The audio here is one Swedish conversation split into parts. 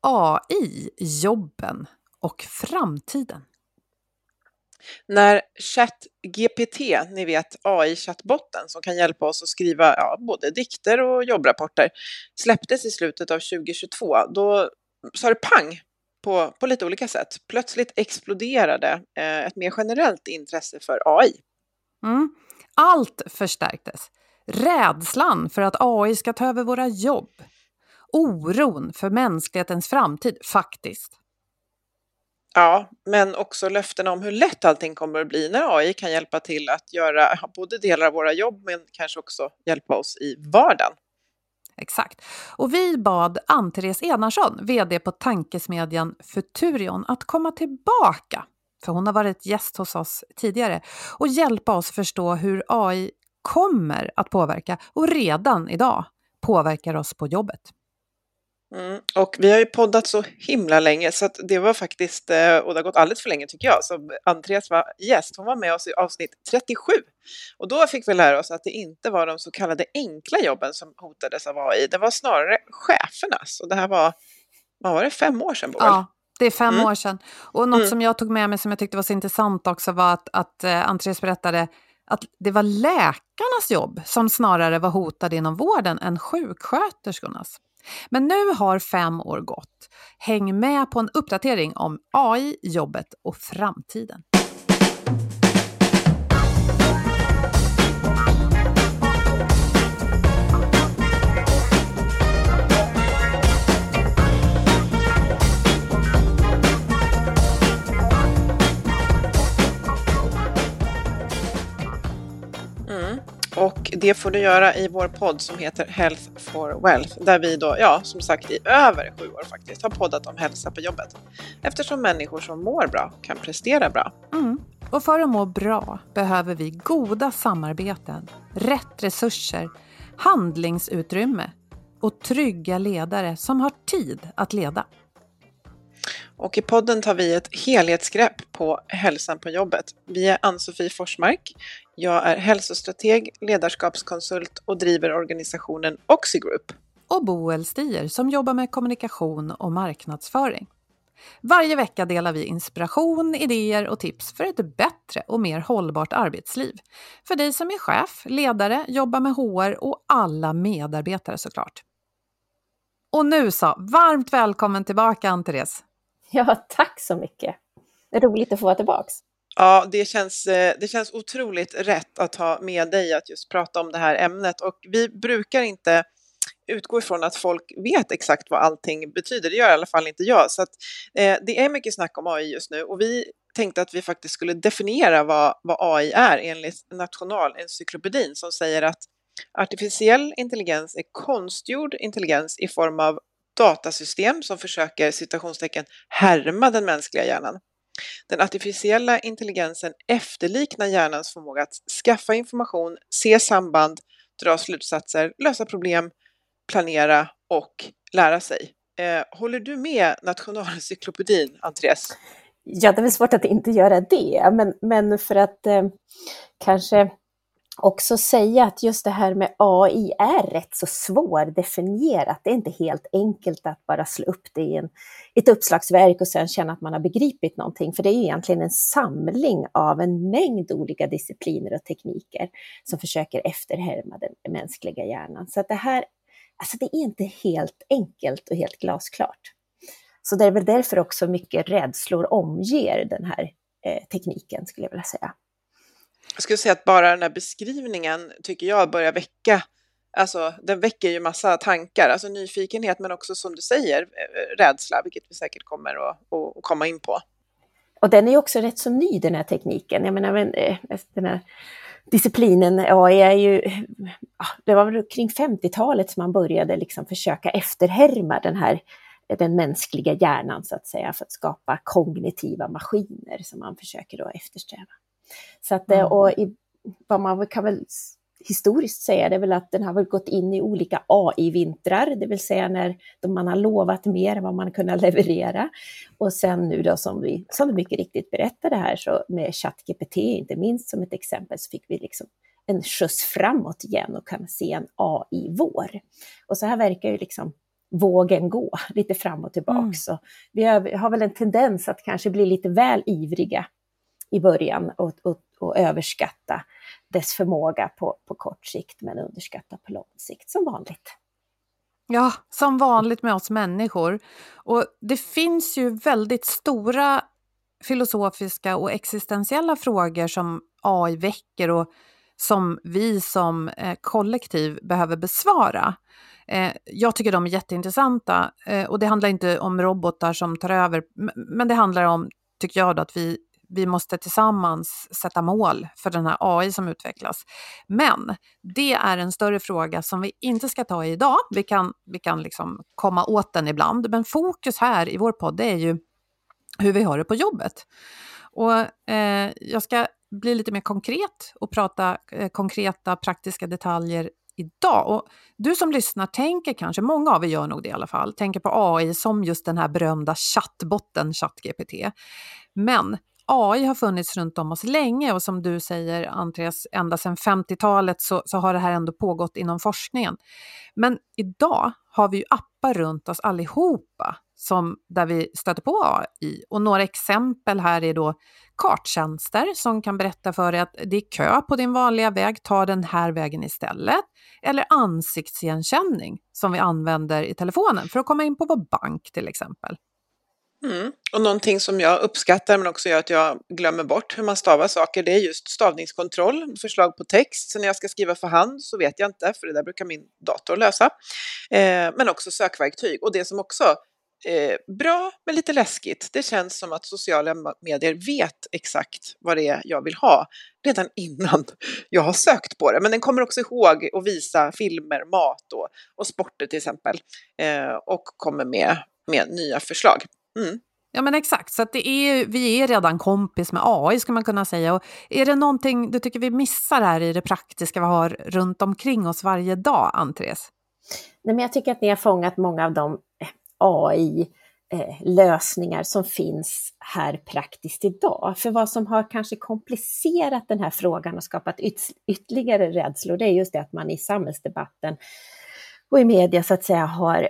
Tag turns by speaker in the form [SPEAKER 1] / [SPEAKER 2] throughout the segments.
[SPEAKER 1] AI, jobben och framtiden.
[SPEAKER 2] När ChatGPT, ni vet AI-chattbotten som kan hjälpa oss att skriva ja, både dikter och jobbrapporter, släpptes i slutet av 2022, då sa det pang på, på lite olika sätt. Plötsligt exploderade eh, ett mer generellt intresse för AI.
[SPEAKER 1] Mm. Allt förstärktes. Rädslan för att AI ska ta över våra jobb. Oron för mänsklighetens framtid, faktiskt.
[SPEAKER 2] Ja, men också löftena om hur lätt allting kommer att bli när AI kan hjälpa till att göra både delar av våra jobb men kanske också hjälpa oss i vardagen.
[SPEAKER 1] Exakt. Och vi bad Ann-Therese Enarsson, VD på tankesmedjan Futurion, att komma tillbaka, för hon har varit gäst hos oss tidigare, och hjälpa oss förstå hur AI kommer att påverka och redan idag påverkar oss på jobbet.
[SPEAKER 2] Mm. Och vi har ju poddat så himla länge så det var faktiskt, eh, och det har gått alldeles för länge tycker jag, så Andreas var gäst, hon var med oss i avsnitt 37. Och då fick vi lära oss att det inte var de så kallade enkla jobben som hotades av AI, det var snarare chefernas. Och det här var, vad var det, fem år sedan Boel?
[SPEAKER 1] Ja, det är fem mm. år sedan. Och något mm. som jag tog med mig som jag tyckte var så intressant också var att, att eh, Andreas berättade att det var läkarnas jobb som snarare var hotade inom vården än sjuksköterskornas. Men nu har fem år gått. Häng med på en uppdatering om AI, jobbet och framtiden.
[SPEAKER 2] Och det får du göra i vår podd som heter Health for Wealth, där vi då, ja, som sagt i över sju år faktiskt, har poddat om hälsa på jobbet. Eftersom människor som mår bra kan prestera bra.
[SPEAKER 1] Mm. Och för att må bra behöver vi goda samarbeten, rätt resurser, handlingsutrymme och trygga ledare som har tid att leda.
[SPEAKER 2] Och i podden tar vi ett helhetsgrepp på hälsan på jobbet. Vi är Ann-Sofie Forsmark. Jag är hälsostrateg, ledarskapskonsult och driver organisationen Oxigroup.
[SPEAKER 1] Och Boel Stier som jobbar med kommunikation och marknadsföring. Varje vecka delar vi inspiration, idéer och tips för ett bättre och mer hållbart arbetsliv. För dig som är chef, ledare, jobbar med HR och alla medarbetare såklart. Och nu så, varmt välkommen tillbaka Ann-Therese!
[SPEAKER 3] Ja, tack så mycket. Roligt att få vara tillbaka.
[SPEAKER 2] Ja, det känns, eh, det känns otroligt rätt att ha med dig att just prata om det här ämnet och vi brukar inte utgå ifrån att folk vet exakt vad allting betyder. Det gör i alla fall inte jag. Så att, eh, det är mycket snack om AI just nu och vi tänkte att vi faktiskt skulle definiera vad, vad AI är enligt Nationalencyklopedin som säger att artificiell intelligens är konstgjord intelligens i form av datasystem som försöker citationstecken härma den mänskliga hjärnan. Den artificiella intelligensen efterliknar hjärnans förmåga att skaffa information, se samband, dra slutsatser, lösa problem, planera och lära sig. Eh, håller du med Nationalencyklopedin, Andreas?
[SPEAKER 3] Ja, det är väl svårt att inte göra det, men, men för att eh, kanske också säga att just det här med AI är rätt så svårdefinierat. Det är inte helt enkelt att bara slå upp det i en, ett uppslagsverk och sen känna att man har begripit någonting. För det är egentligen en samling av en mängd olika discipliner och tekniker som försöker efterhärma den mänskliga hjärnan. Så att det här, alltså det är inte helt enkelt och helt glasklart. Så det är väl därför också mycket rädslor omger den här eh, tekniken, skulle jag vilja säga
[SPEAKER 2] jag skulle säga att bara den här beskrivningen tycker jag börjar väcka, alltså den väcker ju massa tankar, alltså nyfikenhet men också som du säger eh, eh, rädsla, vilket vi säkert kommer att, att komma in på.
[SPEAKER 3] Och den är ju också rätt så ny den här tekniken, jag menar men, eh, den här disciplinen AI är ju, det var väl kring 50-talet som man började liksom försöka efterhärma den här den mänskliga hjärnan så att säga för att skapa kognitiva maskiner som man försöker då eftersträva. Så att, mm. och i, vad man kan väl historiskt säga det är väl att den har väl gått in i olika AI-vintrar, det vill säga när man har lovat mer än vad man kunnat leverera. Och sen nu då som, vi, som du mycket riktigt berättade här, så med ChatGPT inte minst som ett exempel, så fick vi liksom en skjuts framåt igen och kan se en AI-vår. Och så här verkar ju liksom vågen gå, lite fram och tillbaka. Mm. Så vi har, har, väl en tendens att kanske bli lite väl ivriga i början och, och, och överskatta dess förmåga på, på kort sikt men underskatta på lång sikt, som vanligt.
[SPEAKER 1] Ja, som vanligt med oss människor. Och det finns ju väldigt stora filosofiska och existentiella frågor som AI väcker och som vi som eh, kollektiv behöver besvara. Eh, jag tycker de är jätteintressanta eh, och det handlar inte om robotar som tar över, men det handlar om, tycker jag, då, att vi, vi måste tillsammans sätta mål för den här AI som utvecklas. Men det är en större fråga som vi inte ska ta i idag. Vi kan, vi kan liksom komma åt den ibland, men fokus här i vår podd är ju hur vi har det på jobbet. Och eh, jag ska bli lite mer konkret och prata eh, konkreta praktiska detaljer idag. Och du som lyssnar tänker kanske, många av er gör nog det i alla fall, tänker på AI som just den här berömda chattbotten ChatGPT. Men AI har funnits runt om oss länge och som du säger Andreas, ända sedan 50-talet så, så, har det här ändå pågått inom forskningen. Men idag har vi ju appar runt oss allihopa som, där vi stöter på AI. Och några exempel här är då karttjänster som kan berätta för dig att det är kö på din vanliga väg, ta den här vägen istället. Eller ansiktsigenkänning som vi använder i telefonen för att komma in på vår bank till exempel.
[SPEAKER 2] Mm. Och någonting som jag uppskattar men också gör att jag glömmer bort hur man stavar saker, det är just stavningskontroll, förslag på text. Så när jag ska skriva för hand så vet jag inte, för det där brukar min dator lösa. Eh, men också sökverktyg. Och det som också eh, bra men lite läskigt. Det känns som att sociala medier vet exakt vad det är jag vill ha redan innan jag har sökt på det. Men den kommer också ihåg att visa filmer, mat och, och sporter till exempel eh, och kommer med, med nya förslag. Mm.
[SPEAKER 1] Ja men exakt, så att det är, vi är redan kompis med AI ska man kunna säga. Och är det någonting du tycker vi missar här i det praktiska vi har runt omkring oss varje dag, Andres?
[SPEAKER 3] Nej, men jag tycker att ni har fångat många av de AI-lösningar eh, som finns här praktiskt idag. För vad som har kanske komplicerat den här frågan och skapat yt ytterligare rädslor, det är just det att man i samhällsdebatten och i media så att säga har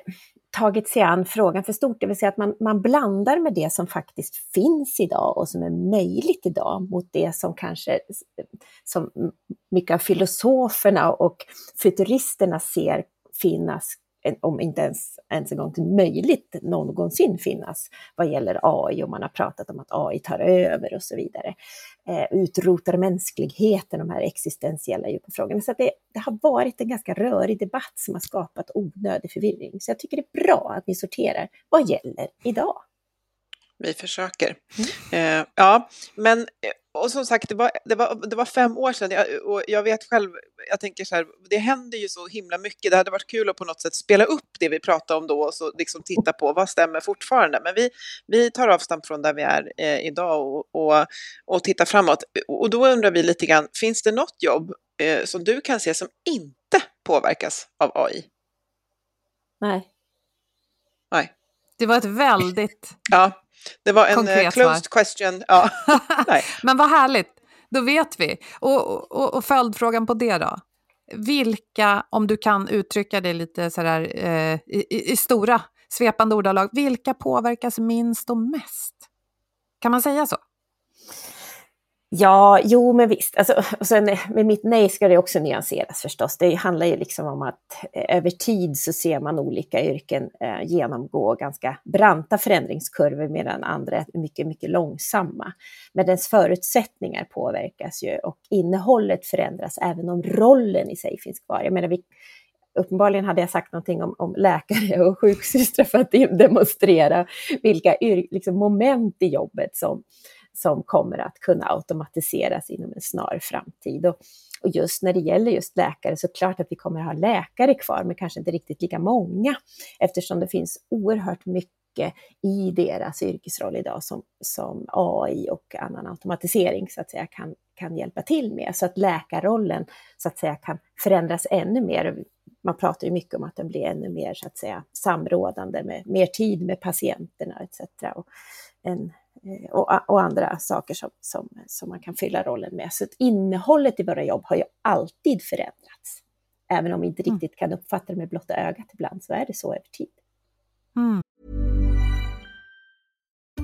[SPEAKER 3] tagit sig an frågan för stort, det vill säga att man, man blandar med det som faktiskt finns idag och som är möjligt idag mot det som kanske som mycket av filosoferna och futuristerna ser finnas om inte ens, ens en gång möjligt någonsin finnas vad gäller AI och man har pratat om att AI tar över och så vidare. Eh, utrotar mänskligheten, de här existentiella djupa frågorna. Så det, det, har varit en ganska rörig debatt som har skapat onödig förvirring. Så jag tycker det är bra att ni sorterar. Vad gäller idag?
[SPEAKER 2] Vi försöker. Mm. Eh, ja, men eh, och som sagt, det var, det var, det var fem år sedan jag, och jag vet själv, jag tänker så här, det händer ju så himla mycket. Det hade varit kul att på något sätt spela upp det vi pratade om då och så liksom titta på vad stämmer fortfarande. Men vi, vi tar avstamp från där vi är eh, idag och, och, och tittar framåt. Och då undrar vi lite grann, finns det något jobb eh, som du kan se som inte påverkas av AI?
[SPEAKER 3] Nej.
[SPEAKER 2] Nej.
[SPEAKER 1] Det var ett väldigt
[SPEAKER 2] ja. Det var en uh, closed svar. question. Ja.
[SPEAKER 1] Men vad härligt, då vet vi. Och, och, och följdfrågan på det då? Vilka, om du kan uttrycka det lite sådär eh, i, i stora svepande ordalag, vilka påverkas minst och mest? Kan man säga så?
[SPEAKER 3] Ja, jo men visst. Alltså, och sen, med mitt nej ska det också nyanseras förstås. Det handlar ju liksom om att eh, över tid så ser man olika yrken eh, genomgå ganska branta förändringskurvor medan andra är mycket, mycket långsamma. Men dess förutsättningar påverkas ju och innehållet förändras även om rollen i sig finns kvar. Jag menar, vi, uppenbarligen hade jag sagt någonting om, om läkare och sjuksystrar för att demonstrera vilka liksom, moment i jobbet som som kommer att kunna automatiseras inom en snar framtid. Och, och just när det gäller just läkare så klart att vi kommer att ha läkare kvar, men kanske inte riktigt lika många, eftersom det finns oerhört mycket i deras yrkesroll idag som, som AI och annan automatisering så att säga kan, kan hjälpa till med. Så att läkarrollen så att säga kan förändras ännu mer. Man pratar ju mycket om att den blir ännu mer så att säga samrådande med mer tid med patienterna etc. Och en, och, och, andra saker som, som, som man kan fylla rollen med. Så innehållet i våra jobb har ju alltid förändrats. Även om vi inte mm. riktigt kan uppfatta det med blotta ögat ibland, så är det så över tid.
[SPEAKER 4] Mm.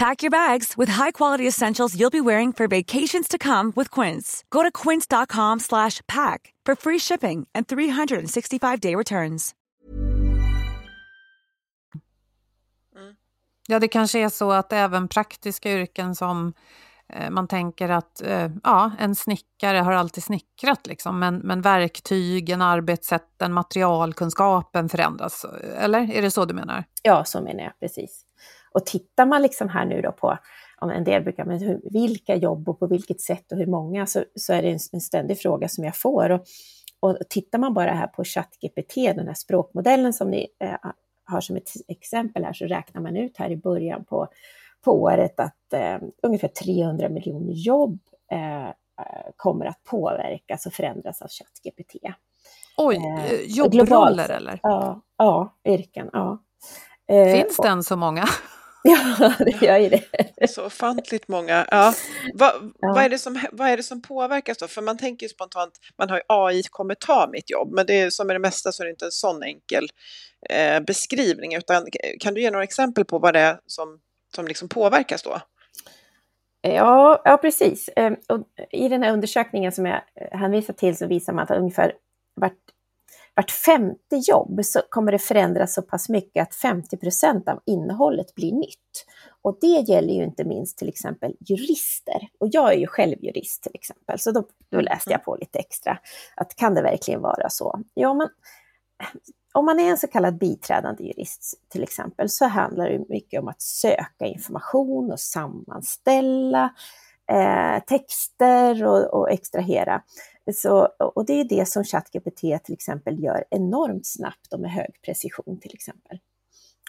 [SPEAKER 5] Pack your bags with high-quality essentials you'll be wearing for vacations to come with Quince. Go to quince.com slash pack for free shipping and 365-day returns.
[SPEAKER 1] Ja, det kanske är så att även praktiska yrken som eh, man tänker att eh, ja, en snickare har alltid snickrat, liksom, men, men verktygen, arbetssätten, materialkunskapen förändras. Eller är det så du menar?
[SPEAKER 3] Ja, så menar jag precis. Och tittar man liksom här nu då på, om en del brukar, men hur, vilka jobb och på vilket sätt och hur många, så, så är det en, en ständig fråga som jag får. Och, och tittar man bara här på ChatGPT, den här språkmodellen som ni eh, har som ett exempel här, så räknar man ut här i början på, på året att eh, ungefär 300 miljoner jobb eh, kommer att påverkas och förändras av ChatGPT.
[SPEAKER 1] Oj,
[SPEAKER 3] Eh,
[SPEAKER 1] eh, jobbroller eller?
[SPEAKER 3] Ja, ja yrken. Ja.
[SPEAKER 1] Finns den så många?
[SPEAKER 3] Ja, det gör ju det.
[SPEAKER 2] Så ofantligt många. Ja. Vad,
[SPEAKER 3] Ja.
[SPEAKER 2] vad, är det som, vad är det som påverkas då? För man tänker spontant, man har ju AI kommer ta mitt jobb, men det är som med det mesta så är det inte en sån enkel eh, beskrivning, utan kan du ge några exempel på vad det är som, som liksom påverkas då?
[SPEAKER 3] Ja, ja precis. Ehm, Och I den här undersökningen som jag eh, hänvisar till så visar man att ungefär vart, vart femte jobb så kommer det förändras så pass mycket att 50 procent av innehållet blir nytt. Och det gäller ju inte minst till exempel jurister. Och jag är ju själv jurist till exempel, så då, då läste jag på lite extra. Att kan det verkligen vara så? Ja, men om man är en så kallad biträdande jurist till exempel så handlar det mycket om att söka information och sammanställa eh, texter och, och extrahera. Så, och det är det som ChatGPT till exempel gör enormt snabbt och med hög precision till exempel.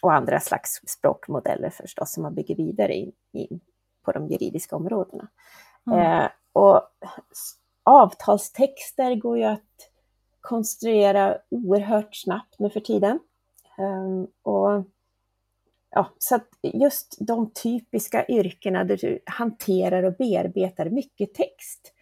[SPEAKER 3] Och andra slags språkmodeller förstås som man bygger vidare in, in på de juridiska områdena. Eh, och avtalstexter går ju att konstruera oerhört snabbt nu för tiden. Ehm, och, ja, så att just de typiska yrkena där du hanterar och bearbetar mycket text,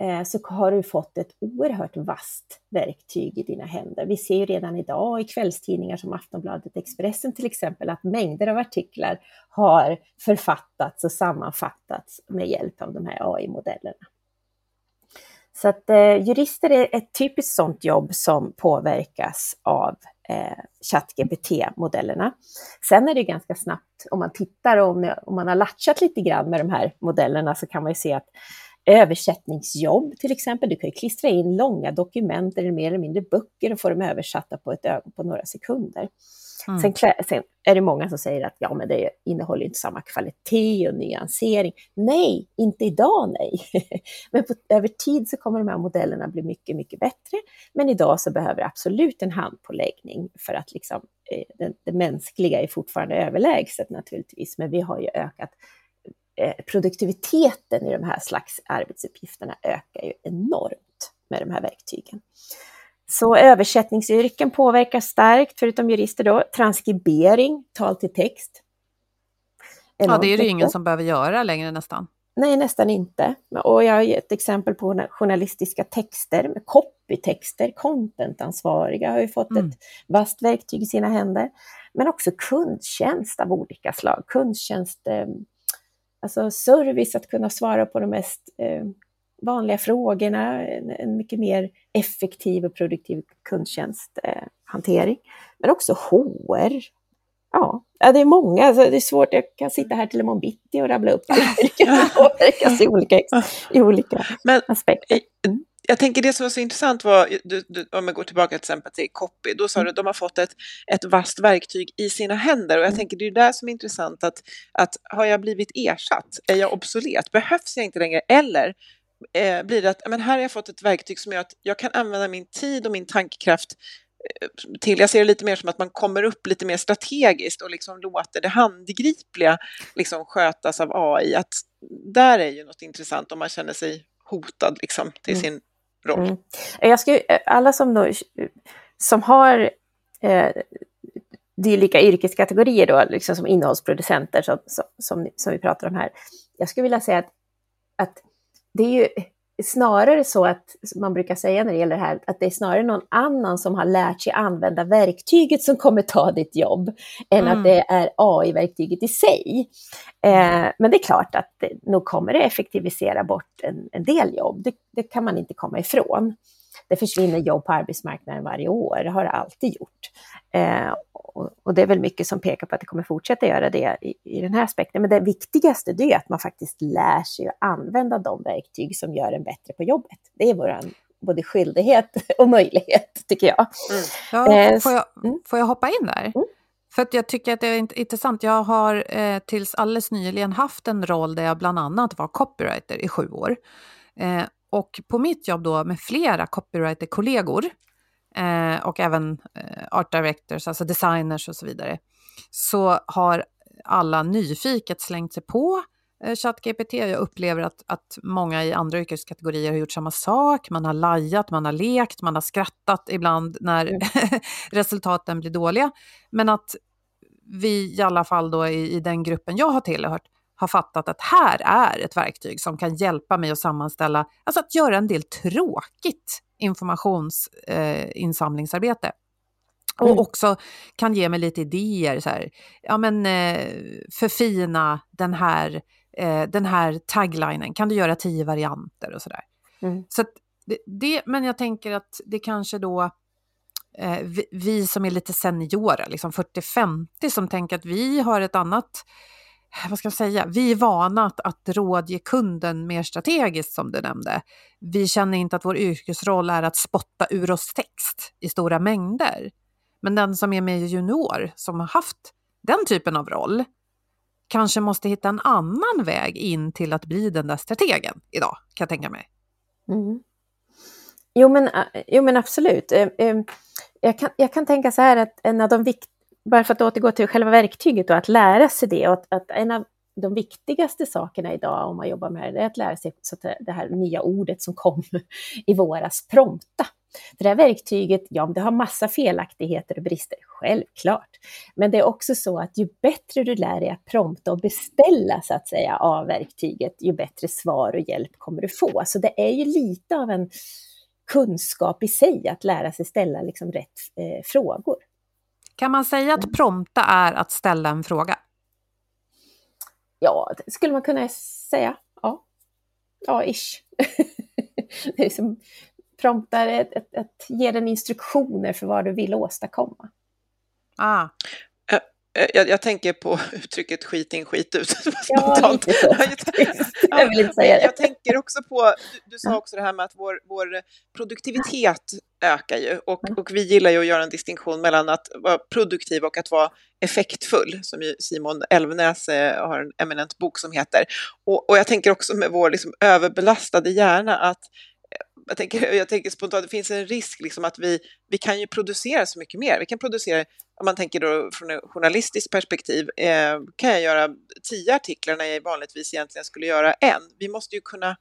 [SPEAKER 3] Eh, så har du fått ett oerhört vasst verktyg i dina händer. Vi ser ju redan idag i kvällstidningar som Aftonbladet Expressen till exempel att mängder av artiklar har författats och sammanfattats med hjälp av de här AI-modellerna. Så att eh, jurister är ett typiskt sådant jobb som påverkas av eh, ChatGPT-modellerna. Sen är det ganska snabbt, om man tittar och om, om man har latchat lite grann med de här modellerna så kan man ju se att översättningsjobb till exempel, du kan klistra in långa dokument eller mer eller mindre böcker och få dem översatta på, ett på några sekunder.
[SPEAKER 1] Mm.
[SPEAKER 3] Sen, sen är det många som säger att ja, men det innehåller inte samma kvalitet och nyansering. Nej, inte idag nej. men på, över tid så kommer de här modellerna bli mycket, mycket bättre. Men idag så behöver absolut en handpåläggning för att liksom, eh, det, det mänskliga är fortfarande överlägset naturligtvis, men vi har ju ökat produktiviteten i de här slags arbetsuppgifterna ökar ju enormt med de här verktygen. Så översättningsyrken påverkar starkt, förutom jurister då, transkribering, tal till text.
[SPEAKER 1] Ja,
[SPEAKER 3] Enormt
[SPEAKER 1] det är det ju ingen som behöver göra längre nästan.
[SPEAKER 3] Nej, nästan inte. Och jag har gett exempel på journalistiska texter, med copytexter, contentansvariga har ju fått mm. ett vasst verktyg i sina händer. Men också kundtjänst av olika slag. Kundtjänst, eh, alltså service, att kunna svara på de mest eh, vanliga frågorna, en, mycket mer effektiv och produktiv kundtjänsthantering. Men också HR, Ja, det är många. Alltså det är svårt. Jag kan sitta här till imorgon bitti och rabbla upp alla yrken påverkas i olika, i olika aspekter.
[SPEAKER 2] Jag tänker det som var så intressant var, du, du, om jag går tillbaka till exempel till copy, då sa du att de har fått ett, ett vasst verktyg i sina händer och jag mm. tänker det är det som är intressant att, att har jag blivit ersatt? Är jag obsolet? Behövs jag inte längre? Eller eh, blir det att men här har jag fått ett verktyg som gör att jag kan använda min tid och min tankekraft till. Jag ser det lite mer som att man kommer upp lite mer strategiskt och liksom låter det handgripliga liksom skötas av AI. Att där är ju något intressant om man känner sig hotad liksom, till mm. sin roll. Mm.
[SPEAKER 3] Jag skulle, eh, alla som, då, som har eh, dylika yrkeskategorier då, liksom som innehållsproducenter som, som, som vi pratar om här. Jag skulle vilja säga att, att det är ju snarare så att man brukar säga när det gäller det här, att det är snarare någon annan som har lärt sig använda verktyget som kommer ta ditt jobb, än mm. att det är AI-verktyget i sig. Eh, men det är klart att det, nog kommer det effektivisera bort en, en del jobb, det, det, kan man inte komma ifrån. Det försvinner jobb på arbetsmarknaden varje år, det har det alltid gjort. Eh, och, och, det är väl mycket som pekar på att det kommer fortsätta göra det i, i den här aspekten. Men det viktigaste det är att man faktiskt lär sig att använda de verktyg som gör en bättre på jobbet. Det är vår både skyldighet och möjlighet, tycker jag.
[SPEAKER 1] Mm. Ja, eh, får, jag mm. får jag hoppa in där? Mm. För att jag tycker att det är intressant. Jag har eh, tills alldeles nyligen haft en roll där jag bland annat var copywriter i sju år. Eh, och på mitt jobb då med flera copywriter-kollegor eh, och även eh, art directors, alltså designers och så vidare, så har alla nyfiket slängt sig på eh, ChatGPT. Jag upplever att, att många i andra yrkeskategorier har gjort samma sak. Man har lajat, man har lekt, man har skrattat ibland när mm. resultaten blir dåliga. Men att vi i alla fall då i, i den gruppen jag har tillhört har fattat att här är ett verktyg som kan hjälpa mig att sammanställa, alltså att göra en del tråkigt informationsinsamlingsarbete. Eh, och mm. också kan ge mig lite idéer, så här, ja men eh, förfina den här, eh, den här taglinen, kan du göra tio varianter och sådär. Mm. Så det, det, men jag tänker att det kanske då eh, vi, vi, som är lite seniora, liksom 40-50, som tänker att vi har ett annat Äh, vad ska jag säga, vi är vana att, att rådge kunden mer strategiskt som du nämnde. Vi känner inte att vår yrkesroll är att spotta ur oss text i stora mängder. Men den som är med i junior, som har haft den typen av roll, kanske måste hitta en annan väg in till att bli den där strategen idag, kan jag tänka mig.
[SPEAKER 3] Mm. Jo, men, äh, jo, men absolut. Ehm, ehm, jag kan, jag kan tänka så här att en av de viktiga bara för att återgå till själva verktyget och att lära sig det. Och att, att, en av de viktigaste sakerna idag om man jobbar med det är att lära sig så att det här nya ordet som kom i våras, prompta. För det här verktyget, ja, det har massa felaktigheter och brister, självklart. Men det är också så att ju bättre du lär dig att prompta och beställa så att säga av verktyget, ju bättre svar och hjälp kommer du få. Så det är ju lite av en kunskap i sig att lära sig ställa liksom rätt eh, frågor.
[SPEAKER 1] Kan man säga att prompta är att ställa en fråga?
[SPEAKER 3] Ja, det skulle man kunna säga. Ja, ja ish. det är som promptar att, att, att ge den instruktioner för vad du vill åstadkomma.
[SPEAKER 1] Ah.
[SPEAKER 2] Jag, jag, tänker på uttrycket skit in, skit ut.
[SPEAKER 3] Ja, lite så. Jag vill inte säga det.
[SPEAKER 2] Jag tänker också på, du, du, sa också det här med att vår, vår produktivitet ökar ju och, och vi gillar ju att göra en distinktion mellan att vara produktiv och att vara effektfull, som ju Simon Elvenäs eh, har en eminent bok som heter. Och, och jag tänker också med vår liksom överbelastade hjärna att jag tänker, jag tänker spontant, det finns en risk liksom att vi, vi kan ju producera så mycket mer. Vi kan producera, om man tänker då från ett journalistiskt perspektiv, eh, kan jag göra tio artiklar när jag vanligtvis egentligen skulle göra en. Vi måste ju kunna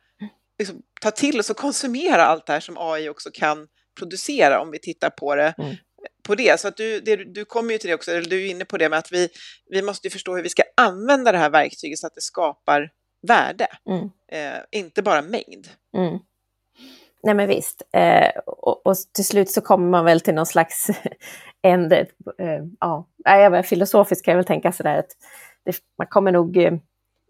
[SPEAKER 2] liksom, ta till oss och konsumera allt det här som AI också kan producera om vi tittar på det. Mm. på det. Så att du, det, du kommer ju till det också, eller du är inne på det med att vi, vi måste förstå hur vi ska använda det här verktyget så att det skapar värde,
[SPEAKER 3] Mm.
[SPEAKER 2] eh, inte bara mängd.
[SPEAKER 3] Mm. Nej men visst. Eh, och, och, till slut så kommer man väl till någon slags ände. Eh, ja, filosofiskt kan jag väl tänka sådär att det, man kommer nog... Eh,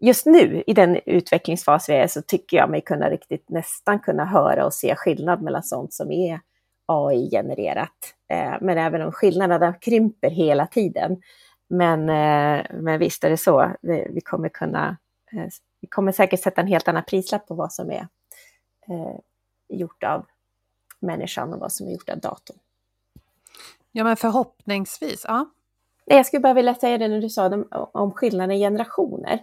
[SPEAKER 3] just nu i den utvecklingsfas vi är så tycker jag mig kunna riktigt nästan kunna höra och se skillnad mellan sånt som är AI-genererat. Eh, men även om skillnaderna krymper hela tiden. Men, eh, men visst är det så. Vi, vi kommer kunna... Eh, vi kommer säkert sätta en helt annan prislapp på vad som är eh, gjort av människan och vad som är gjort av datorn.
[SPEAKER 1] Ja, men förhoppningsvis. Ja.
[SPEAKER 3] Jag skulle bara vilja säga det när du sa om, om skillnaden i generationer.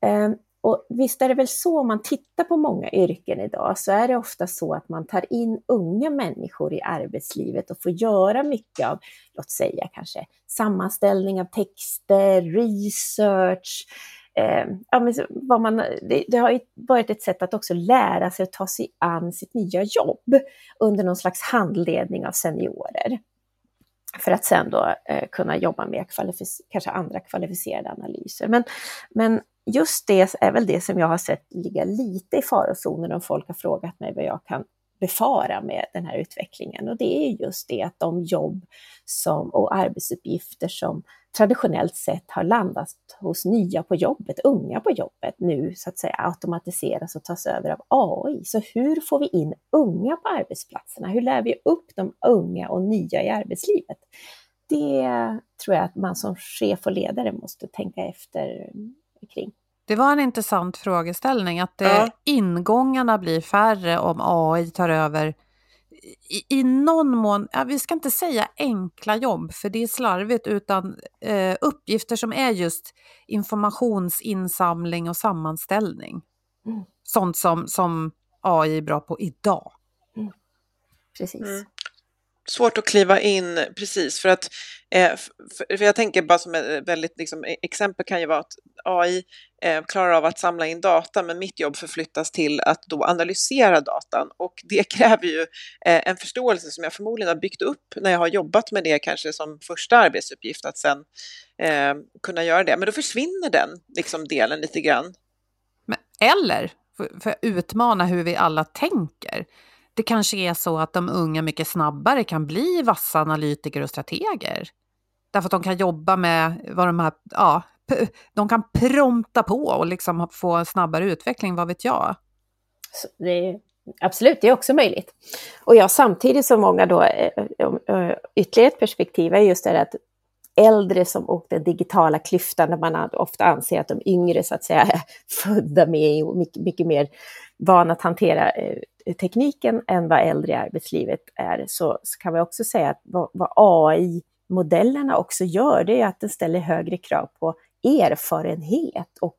[SPEAKER 3] Eh, och visst är det väl så om man tittar på många yrken idag så är det ofta så att man tar in unga människor i arbetslivet och får göra mycket av, låt säga kanske sammanställning av texter, research, eh, ja, men vad man, det, det, har varit ett sätt att också lära sig att ta sig an sitt nya jobb under någon slags handledning av seniorer. För att sen då eh, kunna jobba med kanske andra kvalificerade analyser. Men, men just det är väl det som jag har sett ligga lite i farozonen om folk har frågat mig vad jag kan befara med den här utvecklingen. Och det är just det att de jobb som, och arbetsuppgifter som traditionellt sett har landat hos nya på jobbet, unga på jobbet, nu så att säga automatiseras och tas över av AI. Så hur får vi in unga på arbetsplatserna? Hur lär vi upp de unga och nya i arbetslivet? Det tror jag att man som chef och ledare måste tänka efter kring.
[SPEAKER 1] Det var en intressant frågeställning, att det, ja. ingångarna blir färre om AI tar över i, i någon mån, ja, vi ska inte säga enkla jobb, för det är slarvigt, utan eh, uppgifter som är just informationsinsamling och sammanställning. Mm. Sånt som, som AI är bra på idag. Mm.
[SPEAKER 3] Precis. Mm
[SPEAKER 2] svårt att kliva in precis för att eh, för, jag tänker bara som ett väldigt liksom, e-, exempel kan ju vara att AI eh, klarar av att samla in data men mitt jobb förflyttas till att då analysera datan. Och det kräver ju eh, en förståelse som jag förmodligen har byggt upp när jag har jobbat med det kanske som första arbetsuppgift att sen eh, kunna göra det. Men då försvinner den liksom, delen lite grann.
[SPEAKER 1] Men, eller för, för att utmana hur vi alla tänker det kanske är så att de unga mycket snabbare kan bli vassa analytiker och strateger. Därför att de kan jobba med vad de här, ja, de kan prompta på och liksom få snabbare utveckling, vad vet jag?
[SPEAKER 3] Det är, absolut, det är också möjligt. Och jag samtidigt som många då, eh, eh, eh, ytterligare ett perspektiv är just det att äldre som och den digitala klyftan där man ofta anser att de yngre så att säga är födda med och mycket, mycket mer van att hantera eh, tekniken än vad äldre i arbetslivet är, så, så kan vi också säga att vad, vad AI-modellerna också gör, det är att den ställer högre krav på erfarenhet och,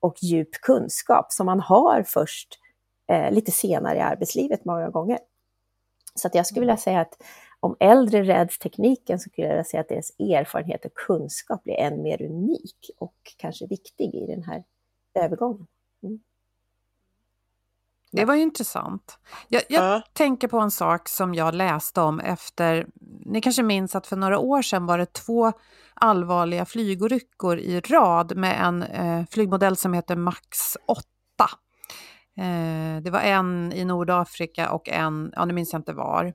[SPEAKER 3] och djup kunskap som man har först eh, lite senare i arbetslivet många gånger. Så att jag skulle vilja säga att om äldre räds tekniken så skulle jag vilja säga att deras erfarenhet och kunskap blir än mer unik och kanske viktig i den här övergången. Mm.
[SPEAKER 1] Det var ju intressant. Jag, jag ja. tänker på en sak som jag läste om efter, ni kanske minns att för några år sedan var det två allvarliga flygolyckor i rad med en eh, flygmodell som heter Max 8. Eh, det var en i Nordafrika och en, ja nu minns jag inte var.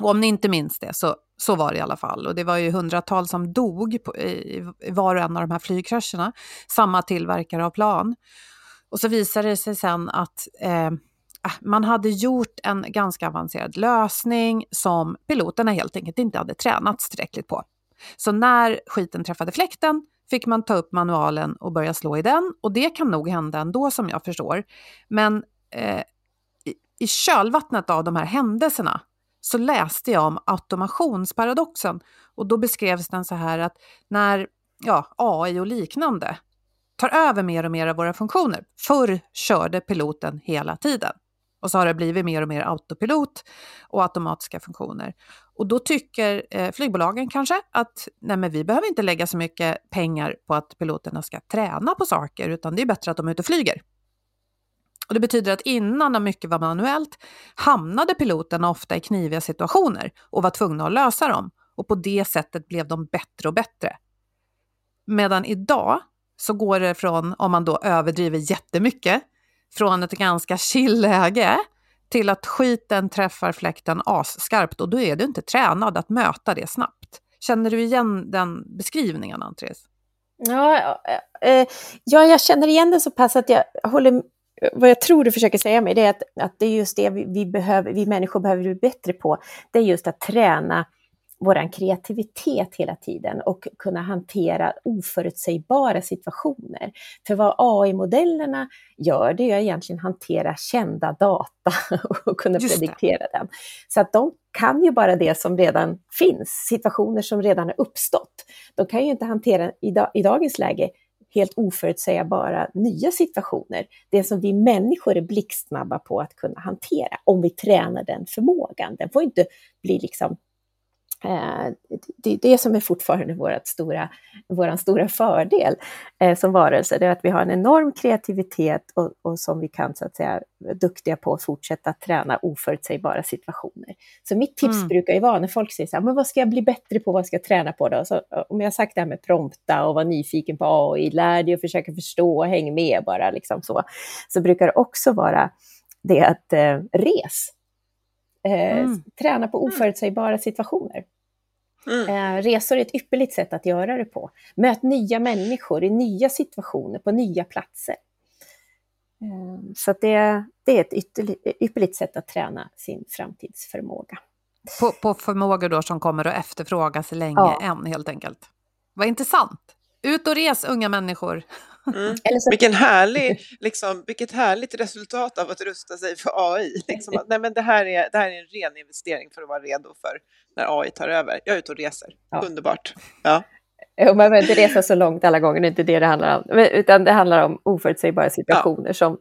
[SPEAKER 1] Och om ni inte minns det så, så var det i alla fall. Och det var ju hundratals som dog på, i, i var och en av de här flygkrascherna. Samma tillverkare av plan. Och så visade det sig sen att eh, ah, man hade gjort en ganska avancerad lösning som piloterna helt enkelt inte hade tränats tillräckligt på. Så när skiten träffade fläkten fick man ta upp manualen och börja slå i den och det kan nog hända ändå som jag förstår. Men eh, i, i kölvattnet av de här händelserna så läste jag om automationsparadoxen och då beskrevs den så här att när ja, AI och liknande tar över mer och mer av våra funktioner. Förr körde piloten hela tiden. Och så har det blivit mer och mer autopilot och automatiska funktioner. Och då tycker eh, flygbolagen kanske att nej men vi behöver inte lägga så mycket pengar på att piloterna ska träna på saker, utan det är bättre att de är ute och flyger. Och det betyder att innan när mycket var manuellt hamnade piloterna ofta i kniviga situationer och var tvungna att lösa dem. Och på det sättet blev de bättre och bättre. Medan idag så går det från, om man då överdriver jättemycket, från ett ganska chill läge till att skiten träffar fläkten asskarpt och då är du inte tränad att möta det snabbt. Känner du igen den beskrivningen, Andres?
[SPEAKER 3] Ja, eh, eh, ja, jag känner igen det så pass att jag håller vad jag tror du försöker säga mig, det är att, att det är just det vi, vi, behöver, vi människor behöver bli bättre på. Det är just att träna vår kreativitet hela tiden och kunna hantera oförutsägbara situationer. För vad AI-modellerna gör, det är egentligen hantera kända data och kunna Just prediktera det. den. Så att de kan ju bara det som redan finns, situationer som redan har uppstått. De kan ju inte hantera i, dag, i dagens läge helt oförutsägbara nya situationer. Det som vi människor är blixtsnabba på att kunna hantera, om vi tränar den förmågan. Den får inte bli liksom det är det som är fortfarande vårt stora, vår stora fördel eh, som varelse, det är att vi har en enorm kreativitet och, och, som vi kan så att säga duktiga på att fortsätta träna oförutsägbara situationer. Så mitt tips mm. brukar ju vara när folk säger så här, men vad ska jag bli bättre på, vad ska jag träna på då? Så, om jag har sagt det här med prompta och vara nyfiken på AI, lär dig att försöka förstå och häng med bara liksom så, så brukar det också vara det att eh, res. Eh, mm. Träna på oförutsägbara situationer. Mm. Eh, resor är ett ypperligt sätt att göra det på. Möt nya människor i nya situationer, på nya platser. Eh, så det, det är ett ypperligt sätt att träna sin framtidsförmåga.
[SPEAKER 1] På, på förmågor då som kommer att efterfrågas länge ja. än helt enkelt. Vad intressant! Ut och res unga människor!
[SPEAKER 2] Mm. Så... Vilken härlig, liksom, vilket härligt resultat av att rusta sig för AI. Liksom, nej, men det, här är, det här är en ren investering för att vara redo för när AI tar över. Jag är ute och reser, ja. underbart. Ja.
[SPEAKER 3] man behöver inte resa så långt alla gånger, det är inte det det handlar om. Utan det handlar om oförutsägbara situationer ja. som,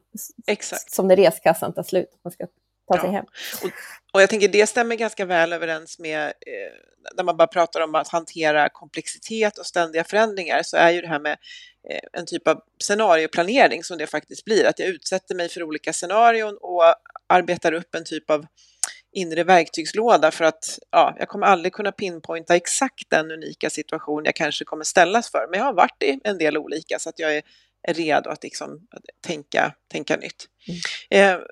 [SPEAKER 3] Exakt. som när reskassan tar slut. Man ska ta sig hem.
[SPEAKER 2] Och, och, jag tänker det stämmer ganska väl överens med, eh, när man bara pratar om att hantera komplexitet och ständiga förändringar, så är ju det här med eh, en typ av scenarioplanering som det faktiskt blir, att jag utsätter mig för olika scenarion och arbetar upp en typ av inre verktygslåda för att ja, jag kommer aldrig kunna pinpointa exakt den unika situation jag kanske kommer ställas för. Men jag har varit i en del olika så att jag är, redo att, liksom, tänka, tänka nytt. Mm. Eh,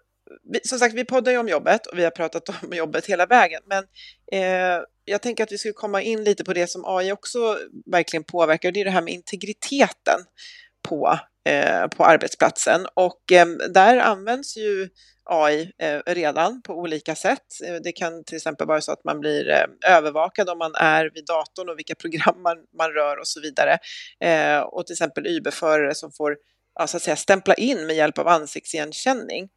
[SPEAKER 2] som sagt, vi poddar ju om jobbet och vi har pratat om jobbet hela vägen. Men eh, jag tänker att vi skulle komma in lite på det som AI också verkligen påverkar. Det är det här med integriteten på, eh, på arbetsplatsen. Och eh, där används ju AI eh, redan på olika sätt. Eh, det kan till exempel vara så att man blir eh, övervakad om man är vid datorn och vilka program man, man rör och så vidare. Eh, och till exempel Uber-förare som får ja, så att säga, stämpla in med hjälp av ansiktsigenkänning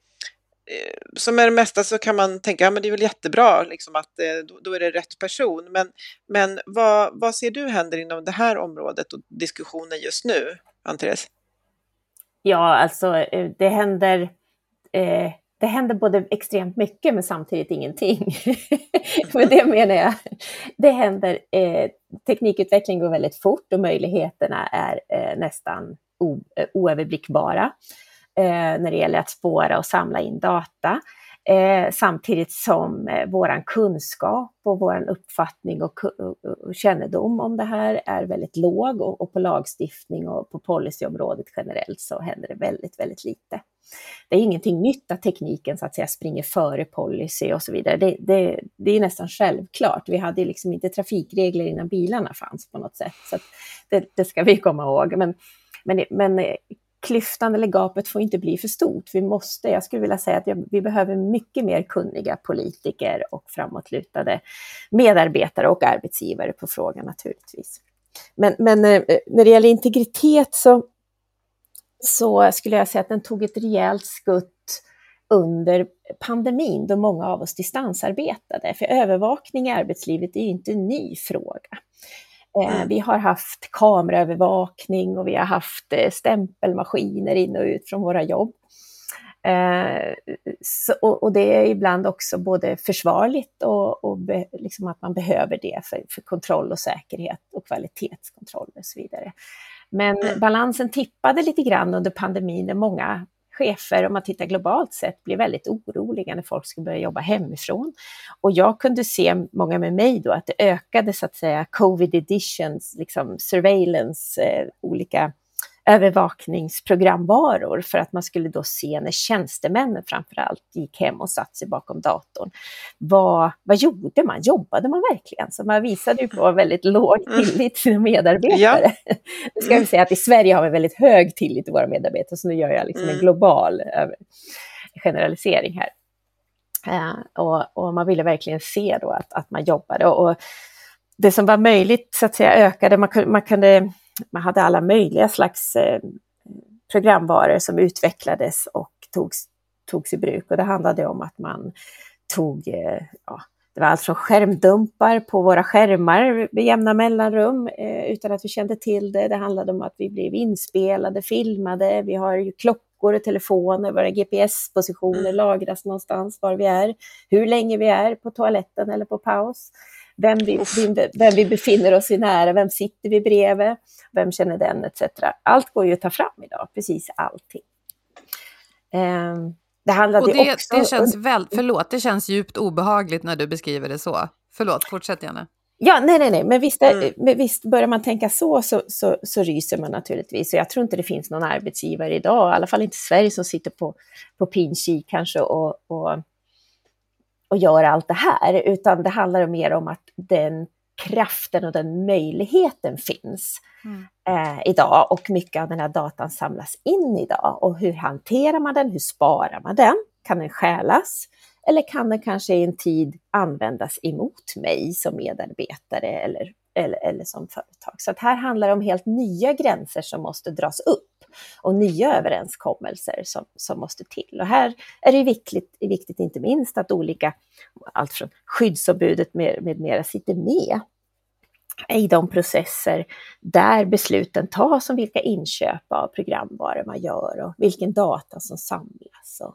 [SPEAKER 2] Eh, som är det mesta så kan man tänka, ja men det är väl jättebra liksom att eh, då, då är det rätt person. Men, men vad, vad ser du händer inom det här området och diskussionen just nu, Andres?
[SPEAKER 3] Ja, alltså eh, det händer, eh, det händer både extremt mycket men samtidigt ingenting. Med det menar jag, det händer, eh, teknikutveckling går väldigt fort och möjligheterna är eh, nästan o, oöverblickbara eh, Eh, när det gäller att spåra och samla in data. Eh, samtidigt som eh, vår kunskap och vår uppfattning och, och, kännedom om det här är väldigt låg och, och, på lagstiftning och på policyområdet generellt så händer det väldigt, väldigt lite. Det är ingenting nytt att tekniken så att säga springer före policy och så vidare. Det, det, det är nästan självklart. Vi hade liksom inte trafikregler innan bilarna fanns på något sätt, så det, det, ska vi komma ihåg. Men, men, men eh, klyftan eller gapet får inte bli för stort. Vi måste, jag skulle vilja säga att vi behöver mycket mer kunniga politiker och framåtlutade medarbetare och arbetsgivare på frågan naturligtvis. Men, men eh, när det gäller integritet så, så skulle jag säga att den tog ett rejält skutt under pandemin då många av oss distansarbetade. För övervakning i arbetslivet är ju inte en ny fråga. Eh, mm. Vi har haft kameraövervakning och vi har haft eh, stämpelmaskiner in och ut från våra jobb. Eh, och, det är ibland också både försvarligt och, och liksom att man behöver det för, för, kontroll och säkerhet och kvalitetskontroll och så vidare. Men mm. balansen tippade lite grann under pandemin när många chefer, om man tittar globalt sett, blev väldigt oroliga när folk skulle börja jobba hemifrån. Och jag kunde se, många med mig då, att det ökade så att säga covid editions, liksom surveillance, eh, olika övervakningsprogramvaror för att man skulle då se när tjänstemännen framförallt gick hem och satt sig bakom datorn. Vad, vad gjorde man? Jobbade man verkligen? Så man visade ju på väldigt låg mm. tillit till sina medarbetare. Ja. Nu ska vi säga att i Sverige har vi väldigt hög tillit till våra medarbetare, så nu gör jag liksom en mm. global generalisering här. Uh, och, och, man ville verkligen se då att, att man jobbade. Och, och det som var möjligt så att säga ökade, man, man kunde man hade alla möjliga slags eh, programvaror som utvecklades och togs, togs i bruk. Och det handlade om att man tog, eh, ja, det var allt från skärmdumpar på våra skärmar med jämna mellanrum eh, utan att vi kände till det. Det handlade om att vi blev inspelade, filmade, vi har ju klockor och telefoner, våra GPS-positioner lagras någonstans var vi är, hur länge vi är på toaletten eller på paus vem vi, vem vi befinner oss i nära, vem sitter vi bredvid, vem känner den etc. Allt går ju att ta fram idag, precis allting.
[SPEAKER 1] Um, det handlade och det, också... Det känns väl, förlåt, det känns djupt obehagligt när du beskriver det så. Förlåt, fortsätt gärna.
[SPEAKER 3] Ja, nej, nej, nej, men visst, mm. men visst börjar man tänka så, så, så, så ryser man naturligtvis. Och jag tror inte det finns någon arbetsgivare idag, i alla fall inte Sverige, som sitter på, på pinkik kanske och, och och göra allt det här, utan det handlar mer om att den kraften och den möjligheten finns mm. eh, idag och mycket av den här datan samlas in idag. Och hur hanterar man den? Hur sparar man den? Kan den stjälas? Eller kan den kanske i en tid användas emot mig som medarbetare eller, eller, eller som företag? Så att här handlar det om helt nya gränser som måste dras upp och nya överenskommelser som, som måste till. Och här är det viktigt, viktigt inte minst att olika, allt från skyddsombudet med, med mera sitter med i de processer där besluten tas om vilka inköp av programvaror man gör och vilken data som samlas. Och,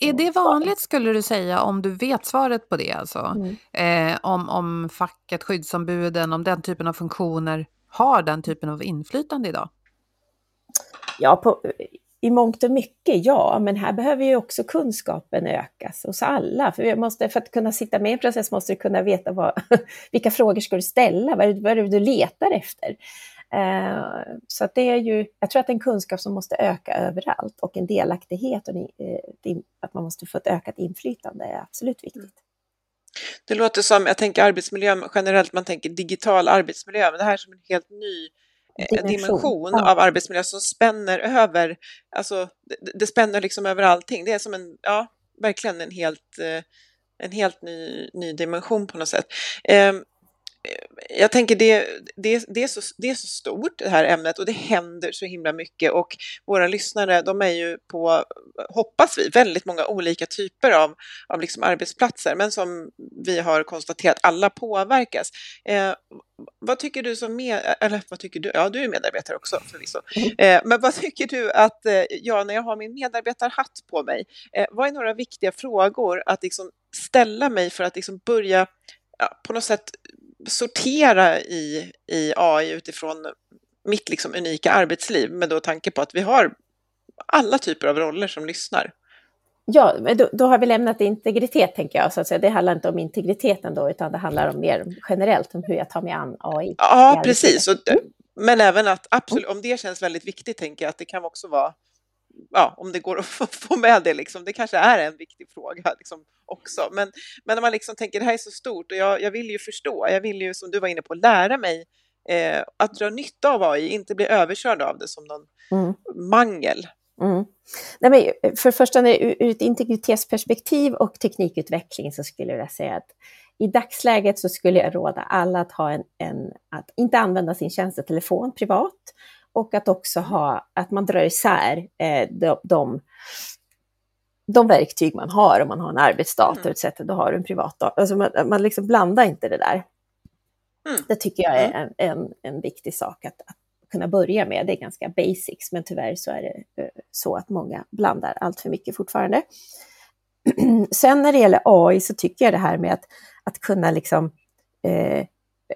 [SPEAKER 1] är det vanligt skulle du säga om du vet svaret på det? Alltså? Mm. Eh, om, om facket, skyddsombuden, om den typen av funktioner har den typen av inflytande idag?
[SPEAKER 3] Ja, på, i mångt och mycket ja, men här behöver ju också kunskapen ökas hos alla. För, vi måste, för att kunna sitta med i en process måste du kunna veta vad, vilka frågor ska du ställa, vad är, det, vad är det du letar efter? Uh, så att det är ju, jag tror att det är en kunskap som måste öka överallt och en delaktighet och uh, att man måste få ett ökat inflytande är absolut viktigt. Mm.
[SPEAKER 2] Det låter som, jag tänker arbetsmiljö generellt, man tänker digital arbetsmiljö, men det här är som en helt ny dimension, dimension ja. av arbetsmiljö som spänner över, alltså det, det, spänner liksom över allting. Det är som en, ja, verkligen en helt, eh, en helt ny, ny dimension på något sätt. Jag tänker det, det, det, är så, det är så stort det här ämnet och det händer så himla mycket och våra lyssnare de är ju på, hoppas vi, väldigt många olika typer av, av liksom arbetsplatser men som vi har konstaterat alla påverkas. Eh, vad tycker du som med, eller vad tycker du, ja du är medarbetare också förvisso, mm. eh, men vad tycker du att eh, jag när jag har min medarbetarhatt på mig, eh, vad är några viktiga frågor att liksom ställa mig för att liksom börja ja, på något sätt sortera i, i AI utifrån mitt liksom unika arbetsliv med då tanke på att vi har alla typer av roller som lyssnar.
[SPEAKER 3] Ja, men då, då, har vi lämnat integritet, tänker jag. Så att säga. Det handlar inte om integriteten då, utan det handlar om mer generellt om hur jag tar mig an AI.
[SPEAKER 2] Ja, precis. Och, men även att absolut, om det känns väldigt viktigt, tänker jag att det kan också vara ja, om det går att få med det, liksom, det kanske är en viktig fråga liksom, också. Men, men när man liksom tänker det här är så stort och jag, jag vill ju förstå, jag vill ju som du var inne på lära mig eh, att dra nytta av AI, inte bli överkörd av det som någon mm. mangel.
[SPEAKER 3] Mm. Nej, men för det första, ur ett integritetsperspektiv och teknikutveckling så skulle jag säga att i dagsläget så skulle jag råda alla att, ha en, en, att inte använda sin tjänstetelefon privat och att också ha, att man drar isär eh, de, de, de verktyg man har, om man har en arbetsdator mm. etc. Då har du en privat dator. Alltså man, man liksom blandar inte det där. Mm. Det tycker jag är mm. en, en, en viktig sak att, att, kunna börja med. Det är ganska basics, men tyvärr så är det eh, så att många blandar allt för mycket fortfarande. Sen när det gäller AI så tycker jag det här med att, att kunna liksom eh,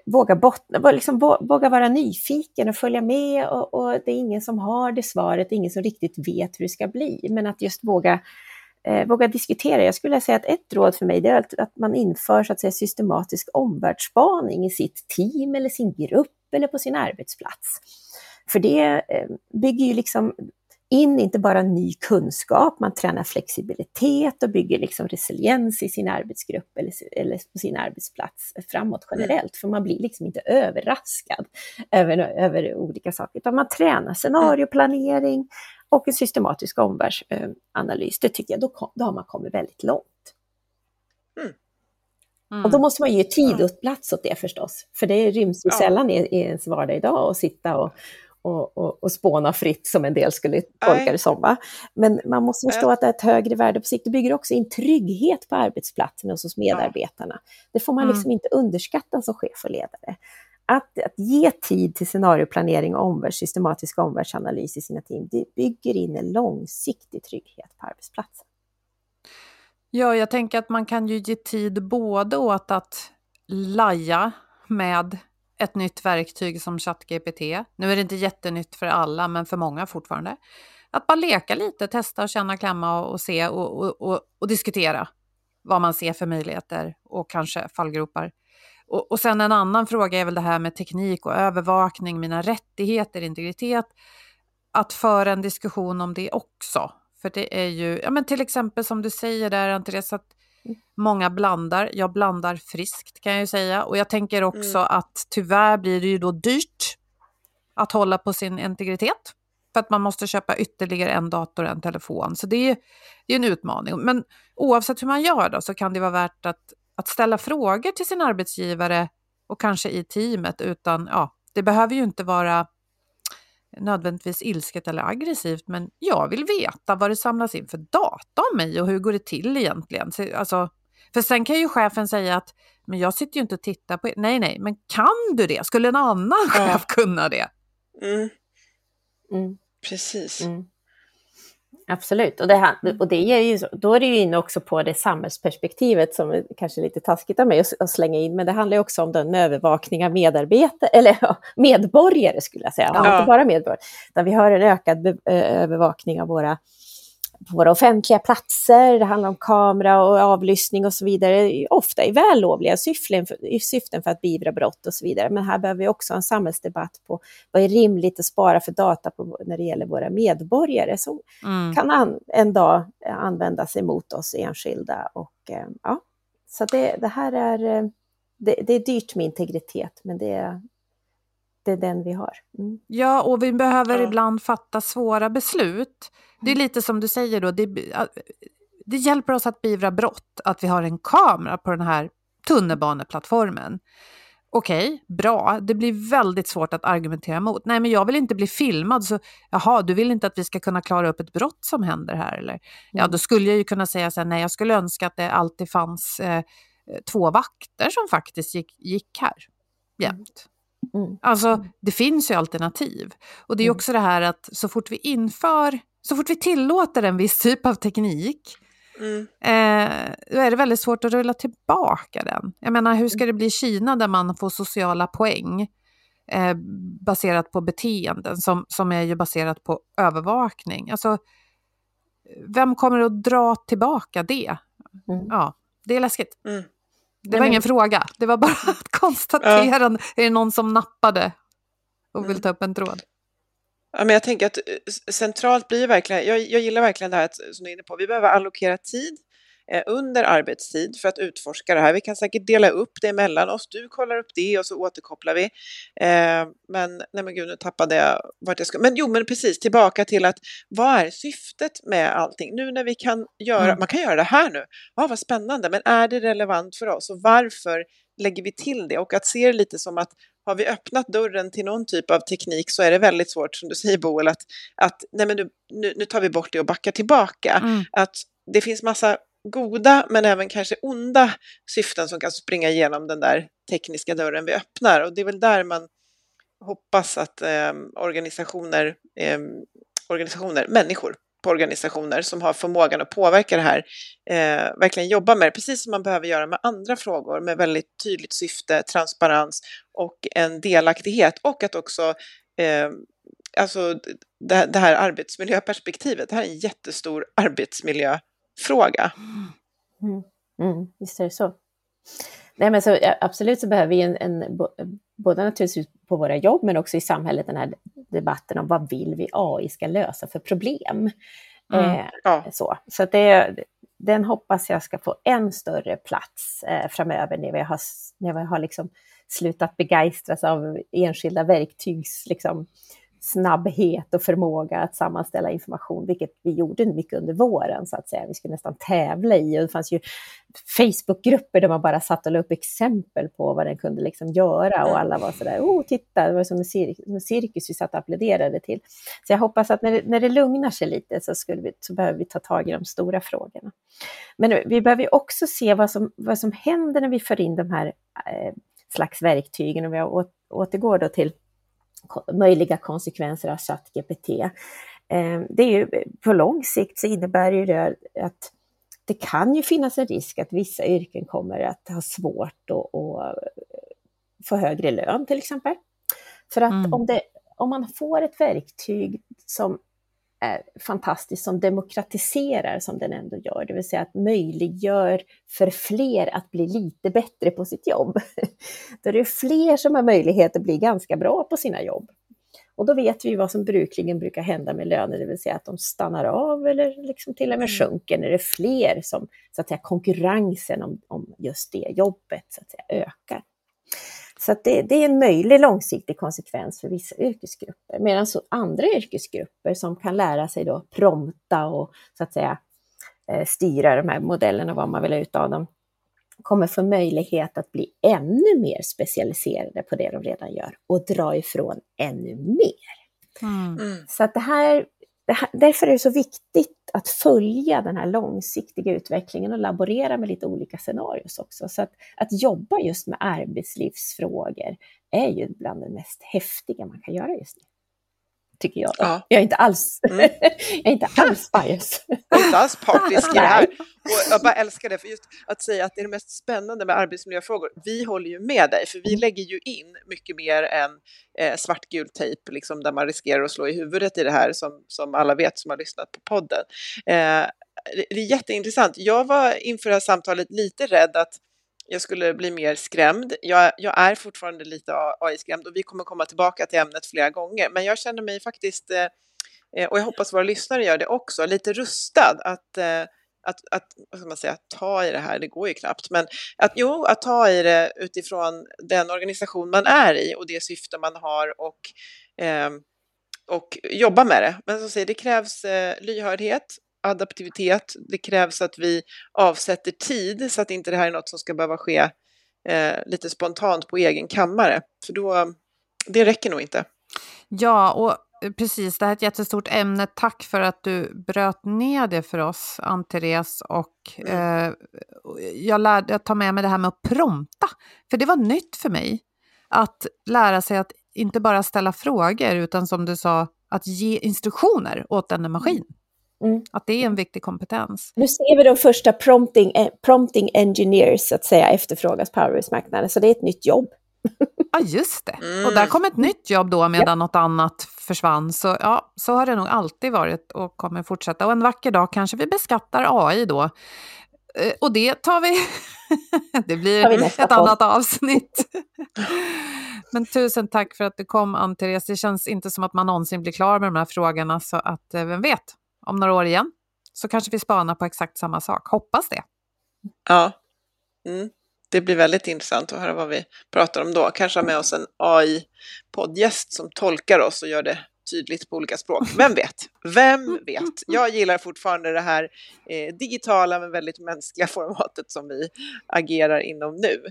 [SPEAKER 3] våga, bottna, liksom våga vara nyfiken och följa med och, och, det är ingen som har det svaret, ingen som riktigt vet hur det ska bli, men att just våga, eh, våga diskutera. Jag skulle säga att ett råd för mig är att, att man inför så att säga, systematisk omvärldsspaning i sitt team eller sin grupp eller på sin arbetsplats. För det eh, bygger ju liksom in inte bara ny kunskap, man tränar flexibilitet och bygger liksom resiliens i sin arbetsgrupp eller, eller på sin arbetsplats framåt mm. generellt, för man blir liksom inte överraskad över, över olika saker, utan man tränar scenarioplanering och en systematisk omvärldsanalys. Det tycker jag, då, då har man kommit väldigt långt. Mm. Mm. Och då måste man ge tid och plats åt det förstås, för det ryms ju ja. sällan i, i ens vardag idag att sitta och och, och, och spåna fritt som en del skulle tolka det som. Va? Men man måste förstå att det är ett högre värde på sikt. Det bygger också in trygghet på arbetsplatsen och hos medarbetarna. Det får man liksom mm. inte underskatta som chef och ledare. Att, att ge tid till scenarioplanering och omvärlds, systematisk omvärldsanalys i sina team, det bygger in en långsiktig trygghet på arbetsplatsen.
[SPEAKER 1] Ja, jag tänker att man kan ju ge tid både åt att laja med ett nytt verktyg som ChatGPT. Nu är det inte jättenytt för alla, men för många fortfarande. Att bara leka lite, testa och känna, klämma och, och se och, och, och, och, diskutera vad man ser för möjligheter och kanske fallgropar. Och, och sen en annan fråga är väl det här med teknik och övervakning, mina rättigheter, integritet. Att föra en diskussion om det också. För det är ju, ja men till exempel som du säger där Andreas, att Många blandar, jag blandar friskt kan jag ju säga. Och jag tänker också mm. att tyvärr blir det ju då dyrt att hålla på sin integritet. För att man måste köpa ytterligare en dator och en telefon. Så det är, det är en utmaning. Men oavsett hur man gör då så kan det vara värt att, att ställa frågor till sin arbetsgivare och kanske i teamet. Utan, ja, det behöver ju inte vara nödvändigtvis ilsket eller aggressivt, men jag vill veta vad det samlas in för data om mig och hur går det till egentligen? Alltså, för sen kan ju chefen säga att men jag sitter ju inte och tittar på er. Nej, nej, men kan du det? Skulle en annan chef kunna det?
[SPEAKER 2] Mm. Mm. Precis. Mm.
[SPEAKER 3] Absolut, och, det här, och det är ju, då är det ju inne också på det samhällsperspektivet som är kanske lite taskigt av mig att slänga in, men det handlar också om den övervakning av medarbetare, eller medborgare skulle jag säga, ja. inte bara medborgare, utan vi har en ökad övervakning av våra på våra offentliga platser, det handlar om kamera och avlyssning och så vidare, ofta i vällovliga syften för, syften för att beivra brott och så vidare. Men här behöver vi också en samhällsdebatt på vad är rimligt att spara för data på, när det gäller våra medborgare som mm. kan an, en dag användas emot oss enskilda. Och, eh, ja, så det, det här är, eh, det, det, är dyrt med integritet, men det är, det är den vi har. Mm.
[SPEAKER 1] Ja, och vi behöver ja. ibland fatta svåra beslut. Det är lite som du säger då, det, det hjälper oss att beivra brott att vi har en kamera på den här tunnelbaneplattformen. Okej, okay, bra. Det blir väldigt svårt att argumentera mot. Nej, men jag vill inte bli filmad, så jaha, du vill inte att vi ska kunna klara upp ett brott som händer här? Eller? Ja, mm. då skulle jag ju kunna säga så här, nej, jag skulle önska att det alltid fanns eh, två vakter som faktiskt gick, gick här jämt. Mm. Alltså, det finns ju alternativ. Och det är mm. också det här att så fort vi inför så fort vi tillåter en viss typ av teknik mm. eh, då är det väldigt svårt att rulla tillbaka den. Jag menar, hur ska det bli i Kina där man får sociala poäng eh, baserat på beteenden som, som är ju baserat på övervakning? Alltså, vem kommer att dra tillbaka det? Mm. Ja, det är läskigt. Mm. Det var ingen fråga, det var bara ett konstaterande. Ja. Är det någon som nappade och vill mm. ta upp en tråd?
[SPEAKER 2] Ja, men jag tänker att eh, centralt blir verkligen, jag, jag gillar verkligen det här som du är inne på, vi behöver allokera tid eh, under arbetstid för att utforska det här. Vi kan säkert dela upp det mellan oss. Du kollar upp det och så återkopplar vi. Eh, men nej men gud, nu tappade jag vart jag ska. Men jo, men precis tillbaka till att vad är syftet med allting? Nu när vi kan göra, mm. man kan göra det här nu. Ja, vad spännande, men är det relevant för oss och varför lägger vi till det? Och att se det lite som att har vi öppnat dörren till någon typ av teknik så är det väldigt svårt, som du säger Boel, att, att nej men nu, nu, tar vi bort det och backar tillbaka. Mm. Att det finns massa goda men även kanske onda syften som kan springa igenom den där tekniska dörren vi öppnar. Och det är väl där man hoppas att eh, organisationer, eh, organisationer, människor på organisationer som har förmågan att påverka det här eh, verkligen jobbar med det, precis som man behöver göra med andra frågor med väldigt tydligt syfte, transparens och en delaktighet. Och att också eh, alltså det, det, här arbetsmiljöperspektivet, det här är en jättestor arbetsmiljö arbetsmiljöfråga.
[SPEAKER 3] Mm. Mm, visst är det så. Nej, men så, absolut så behöver vi en, en, både naturligtvis på våra jobb men också i samhället den här debatten om vad vill vi AI ska lösa för problem. Mm. Eh, ja. Så, så det, den hoppas jag ska få än större plats eh, framöver när vi har, när vi har liksom slutat begeistras av enskilda verktygs liksom, snabbhet och förmåga att sammanställa information, vilket vi gjorde mycket under våren så att säga. Vi skulle nästan tävla i och det fanns ju Facebookgrupper där man bara satt och la upp exempel på vad den kunde liksom göra och alla var sådär, oh titta, det var som en, cir en cirkus vi satt och applåderade till. Så jag hoppas att när det, när det lugnar sig lite så, skulle vi, så behöver vi ta tag i de stora frågorna. Men vi behöver också se vad som, vad som händer när vi för in de här eh, slags verktygen, och vi återgår då till möjliga konsekvenser av ChatGPT. Eh, det är ju, på lång sikt så innebär ju det att det kan ju finnas en risk att vissa yrken kommer att ha svårt att, få högre lön till exempel. För att mm. om, det, om man får ett verktyg som fantastiskt, som demokratiserar som den ändå gör, det vill säga att möjliggör för fler att bli lite bättre på sitt jobb. Då är det fler som har möjlighet att bli ganska bra på sina jobb. Och då vet vi vad som brukligen brukar hända med löner, det vill säga att de stannar av eller liksom till och med mm. sjunker när det är fler som, så att säga, konkurrensen om, om just det jobbet så att säga, ökar. Så det, det, är en möjlig långsiktig konsekvens för vissa yrkesgrupper. Medan så andra yrkesgrupper som kan lära sig då prompta och så att säga eh, styra de här modellerna, vad man vill ha ut av dem, kommer få möjlighet att bli ännu mer specialiserade på det de redan gör och dra ifrån ännu mer. Mm. mm. Så att det här, det här, därför är det så viktigt att följa den här långsiktiga utvecklingen och laborera med lite olika scenarier också. Så att, att jobba just med arbetslivsfrågor är ju bland det mest häftiga man kan göra just nu tycker jag. Ja. Jag är inte alls, mm. jag är inte alls bias.
[SPEAKER 2] Inte alls partisk i det här. Och jag bara älskar det, för just att säga att det är det mest spännande med arbetsmiljöfrågor. Vi håller ju med dig, för vi mm. lägger ju in mycket mer än eh, svartgul tejp, liksom, där man riskerar att slå i huvudet i det här, som, som alla vet som har lyssnat på podden. Eh, det är jätteintressant. Jag var inför det här samtalet lite rädd att jag skulle bli mer skrämd. Jag, jag är fortfarande lite AI-skrämd och vi kommer komma tillbaka till ämnet flera gånger, men jag känner mig faktiskt, eh, eh, och jag hoppas våra lyssnare gör det också, lite rustad att eh, att, att vad ska man säga, ta i det här, det går ju knappt, men att jo, att ta i det utifrån den organisation man är i och det syfte man har och, eh, och jobba med det. Men som säger, det krävs eh, lyhördhet adaptivitet. Det krävs att vi avsätter tid så att inte det här är något som ska behöva ske eh, lite spontant på egen kammare. För då, det räcker nog inte.
[SPEAKER 1] Ja, och precis, det här är ett jättestort ämne. Tack för att du bröt ner det för oss, Ann-Therese. Och mm. eh, jag, lärde, jag tar med mig det här med att prompta, för det var nytt för mig. Att lära sig att inte bara ställa frågor, utan som du sa, att ge instruktioner åt en maskin. Mm. Att det är en viktig kompetens.
[SPEAKER 3] Nu ser vi de första prompting, eh, prompting engineers så att säga efterfrågas på arbetsmarknaden, så det är ett nytt jobb.
[SPEAKER 1] Ja, just det. Mm. Och där kom ett nytt jobb då medan ja. något annat försvann. Så ja, så har det nog alltid varit och kommer fortsätta. Och en vacker dag kanske vi beskattar AI då. Eh, och det tar vi... det blir vi ett på. annat avsnitt. Men tusen tack för att du kom, Ann-Therese. Det känns inte som att man någonsin blir klar med de här frågorna, så att eh, vem vet, om några år igen så kanske vi spanar på exakt samma sak. Hoppas det.
[SPEAKER 2] Ja, mm. det blir väldigt intressant att höra vad vi pratar om då. Kanske ha med oss en AI-poddgäst som tolkar oss och gör det tydligt på olika språk. Vem vet? Vem vet? Jag gillar fortfarande det här eh, digitala men väldigt mänskliga formatet som vi agerar inom nu.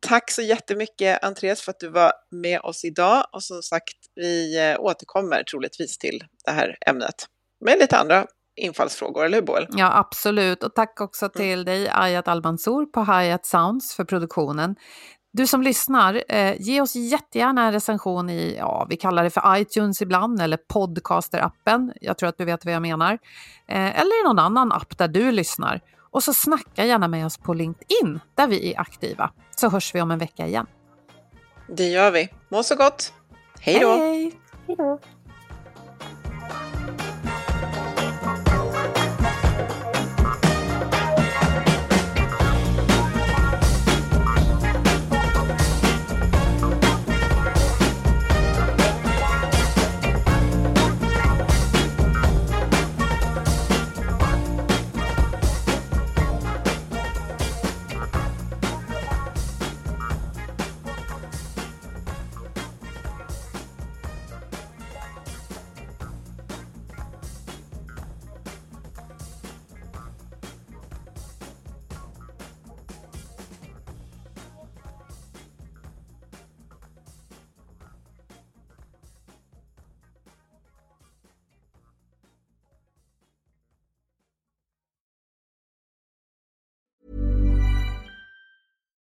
[SPEAKER 2] Tack så jättemycket Andreas för att du var med oss idag och som sagt vi eh, återkommer troligtvis till det här ämnet med lite andra infallsfrågor, eller hur Boel?
[SPEAKER 1] Ja, absolut. Och tack också mm. till mm. dig, Ayat Albansor på Hayat Sounds för produktionen. Du som lyssnar, eh, ge oss jättegärna en recension i, ja, vi kallar det för iTunes ibland, eller Podcaster-appen. Jag tror att du vet vad jag menar. Eh, eller i någon annan app där du lyssnar. Och så snacka gärna med oss på LinkedIn, där vi är aktiva. Så hörs vi om en vecka igen.
[SPEAKER 2] Det gör vi. Må så gott. Hej då!
[SPEAKER 1] Hej då!